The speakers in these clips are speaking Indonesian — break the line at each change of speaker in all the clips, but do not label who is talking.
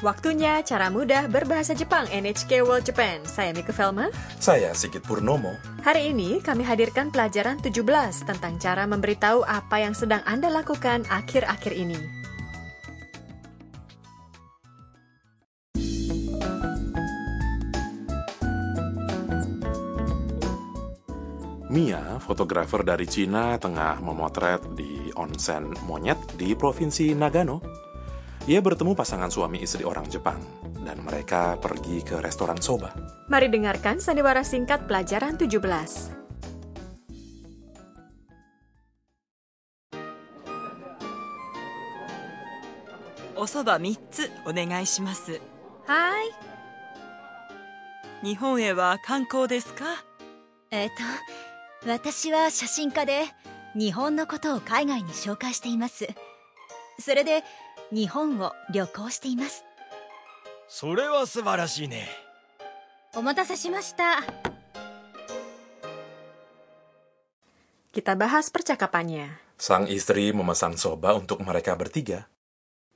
Waktunya cara mudah berbahasa Jepang NHK World Japan. Saya Miku Velma.
Saya Sigit Purnomo.
Hari ini kami hadirkan pelajaran 17 tentang cara memberitahu apa yang sedang Anda lakukan akhir-akhir ini.
Mia, fotografer dari Cina, tengah memotret di onsen monyet di provinsi Nagano. Ia bertemu pasangan suami istri orang Jepang, dan mereka pergi ke restoran soba.
Mari dengarkan sandiwara singkat pelajaran 17.
Osoba 3つお願いします。
はい。
日本へは観光ですか
えっ、ー、と、私は写真家で、日本のことを海外に紹介しています。それで、日本を旅行しています
それは素晴らしいね
お待たせしました
Kita bahas percakapannya.
Sang istri memesan soba untuk mereka bertiga.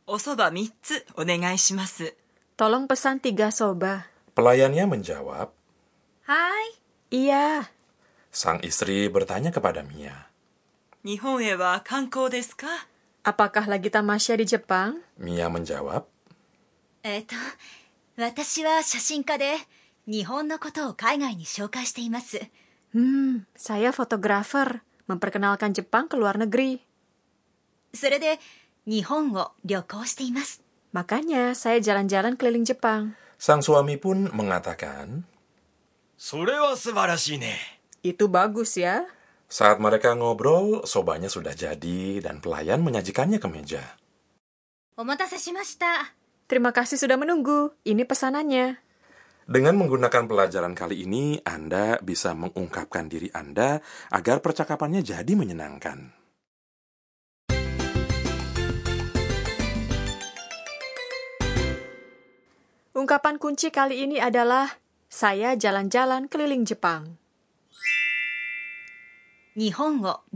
Osoba mitsu, onegai shimasu.
Tolong pesan tiga soba.
Pelayannya menjawab,
Hai. Iya.
Sang istri bertanya kepada Mia.
Nihon e wa kankou desu ka?
Apakah lagi tamasya di Jepang?
Mia menjawab.
Eto, eh, watashi wa shashinka de Nihon no koto o kaigai ni shoukai imasu. Hmm, saya fotografer, memperkenalkan Jepang ke luar negeri. Sore de Nihon wo ryokou shite imasu. Makanya saya jalan-jalan keliling Jepang.
Sang suami pun mengatakan,
Sore wa subarashii ne. Itu bagus ya.
Saat mereka ngobrol, sobanya sudah jadi dan pelayan menyajikannya ke meja.
Terima kasih sudah menunggu. Ini pesanannya.
Dengan menggunakan pelajaran kali ini, Anda bisa mengungkapkan diri Anda agar percakapannya jadi menyenangkan.
Ungkapan kunci kali ini adalah "Saya jalan-jalan keliling Jepang".
Nihongo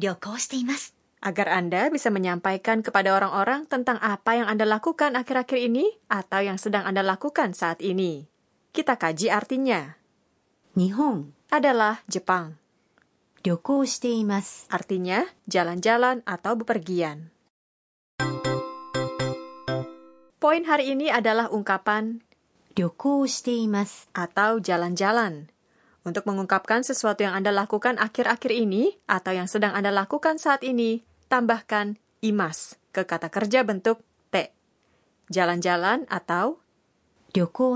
Agar Anda bisa menyampaikan kepada orang-orang tentang apa yang Anda lakukan akhir-akhir ini atau yang sedang Anda lakukan saat ini. Kita kaji artinya. Nihon adalah Jepang. 旅行しています Artinya jalan-jalan atau bepergian. Poin hari ini adalah ungkapan 旅行しています atau jalan-jalan untuk mengungkapkan sesuatu yang Anda lakukan akhir-akhir ini atau yang sedang Anda lakukan saat ini, tambahkan imas ke kata kerja bentuk T. Jalan-jalan atau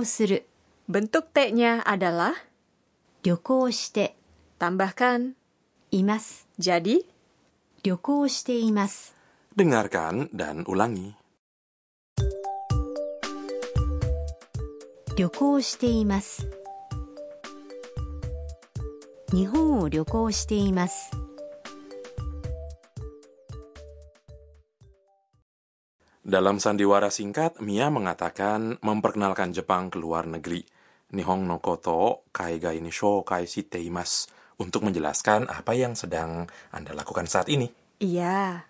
suru. Bentuk T-nya adalah shite. Tambahkan imas. Jadi, shite imas.
Dengarkan dan ulangi.
旅行しています。
dalam sandiwara singkat, Mia mengatakan memperkenalkan Jepang ke luar negeri. Nihong no koto kaigai ni shokai shiteimasu untuk menjelaskan apa yang sedang Anda lakukan saat ini.
Iya.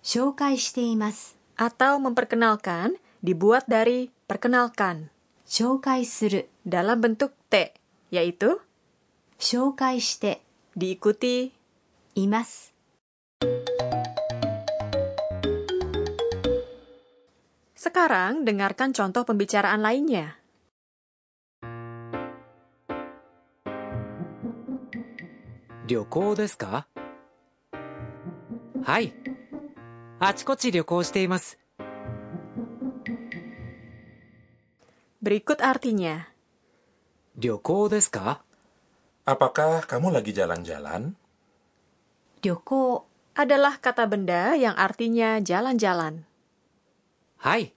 Shokai shiteimasu atau memperkenalkan dibuat dari perkenalkan. Shokai suru dalam bentuk te, yaitu 紹介して、リクティいます。Sekarang dengarkan contoh pembicaraan lainnya.
Ryokou desu ka? Hai. Achikochi ryokou shite
imasu. Berikut artinya. Ryokou desu ka?
Apakah kamu lagi jalan-jalan?
Joko adalah kata benda yang artinya jalan-jalan.
Hai.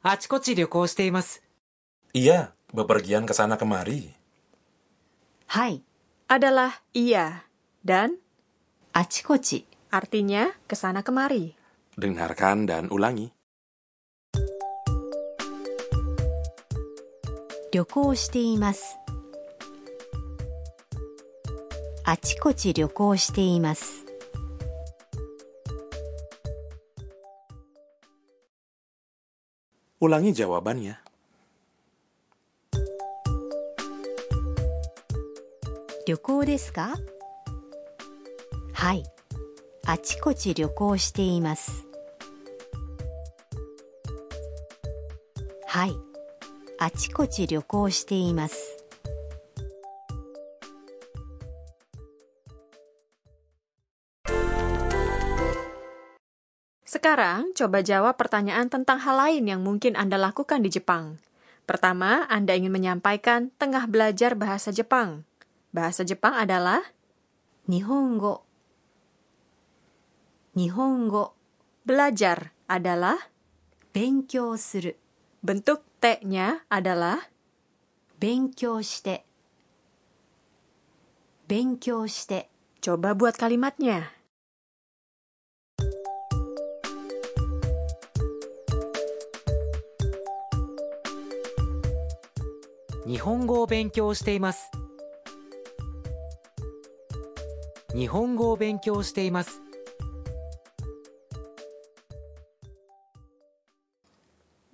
Achikochi ryoko shite imasu.
Iya, bepergian ke sana kemari.
Hai adalah iya dan achikochi artinya ke sana kemari.
Dengarkan dan ulangi.
Ryoko shite imasu. あちこち旅行しています。Ulangi jawabannya. k o desu ka? Hai. あちこち旅行しています。はい。あちこち旅行しています。Sekarang, coba jawab pertanyaan tentang hal lain yang mungkin Anda lakukan di Jepang. Pertama, Anda ingin menyampaikan tengah belajar bahasa Jepang. Bahasa Jepang adalah Nihongo. Nihongo. Belajar adalah benkyou suru. Bentuk T-nya adalah benkyou shite. Benkyou shite. Coba buat kalimatnya. 日本語を勉強しています日本語を勉強しています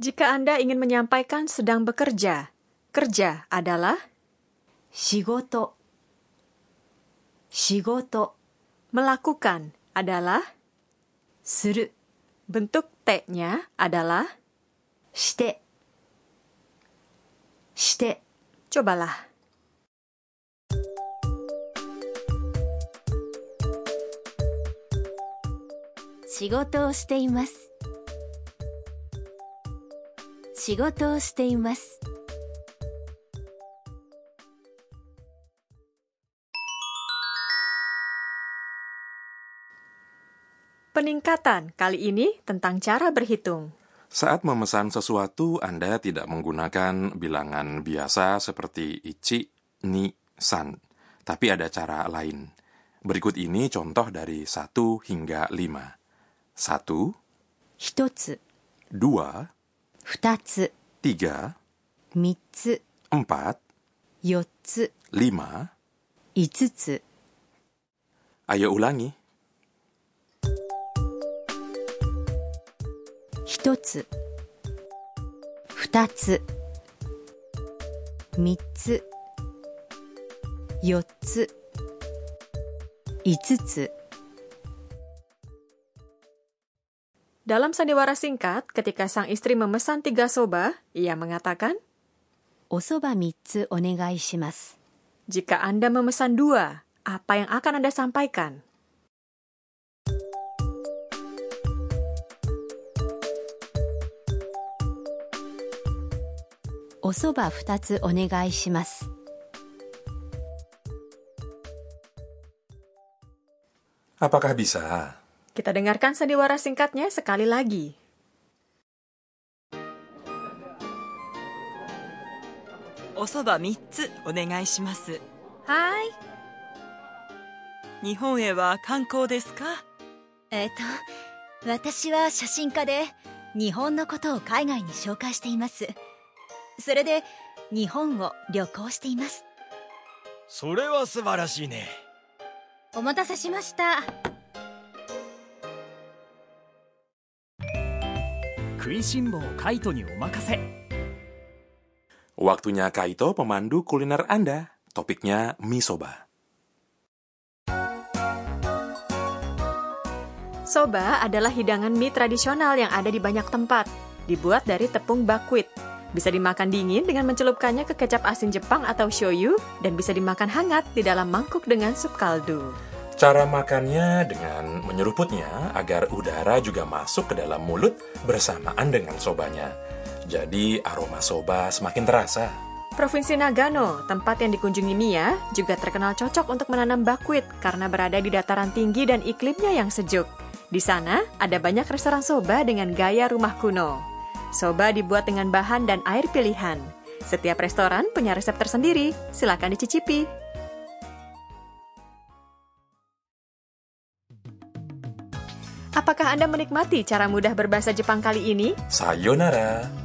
ジカ Anda ingin menyampaikan sedang bekerja kerja adalah 仕事仕事 melakukan adalah する bentuk t-nya adalah してして Cobalah. Peningkatan kali ini tentang cara berhitung.
Saat memesan sesuatu, Anda tidak menggunakan bilangan biasa seperti ichi, ni, san, tapi ada cara lain. Berikut ini contoh dari satu hingga lima. Satu,
1
2 2 3 3
4 4 5
5 Ayo ulangi. 一つ二つ
三つ四つ五つ Dalam sandiwara singkat, ketika sang istri memesan tiga soba, ia mengatakan, Osoba mitsu onegai shimasu. Jika Anda memesan dua, apa yang akan Anda sampaikan? お蕎
麦二つお願いします。お蕎麦三つお願いします。はい。日本へは観光ですか？えっと、私は写真家で日本のこと
を海外に紹介しています。それで日本を旅行していますそれは素晴らしいねお待たせしましたクイシンボーカイトにお任せ
Waktunya Kaito pemandu kuliner Anda. Topiknya misoba.
Soba adalah hidangan mie tradisional yang ada di banyak tempat. Dibuat dari tepung bakwit, bisa dimakan dingin dengan mencelupkannya ke kecap asin Jepang atau shoyu dan bisa dimakan hangat di dalam mangkuk dengan sup kaldu.
Cara makannya dengan menyeruputnya agar udara juga masuk ke dalam mulut bersamaan dengan sobanya. Jadi aroma soba semakin terasa.
Provinsi Nagano, tempat yang dikunjungi Mia, juga terkenal cocok untuk menanam bakwit karena berada di dataran tinggi dan iklimnya yang sejuk. Di sana, ada banyak restoran soba dengan gaya rumah kuno. Soba dibuat dengan bahan dan air pilihan. Setiap restoran punya resep tersendiri, silakan dicicipi. Apakah Anda menikmati cara mudah berbahasa Jepang kali ini?
Sayonara!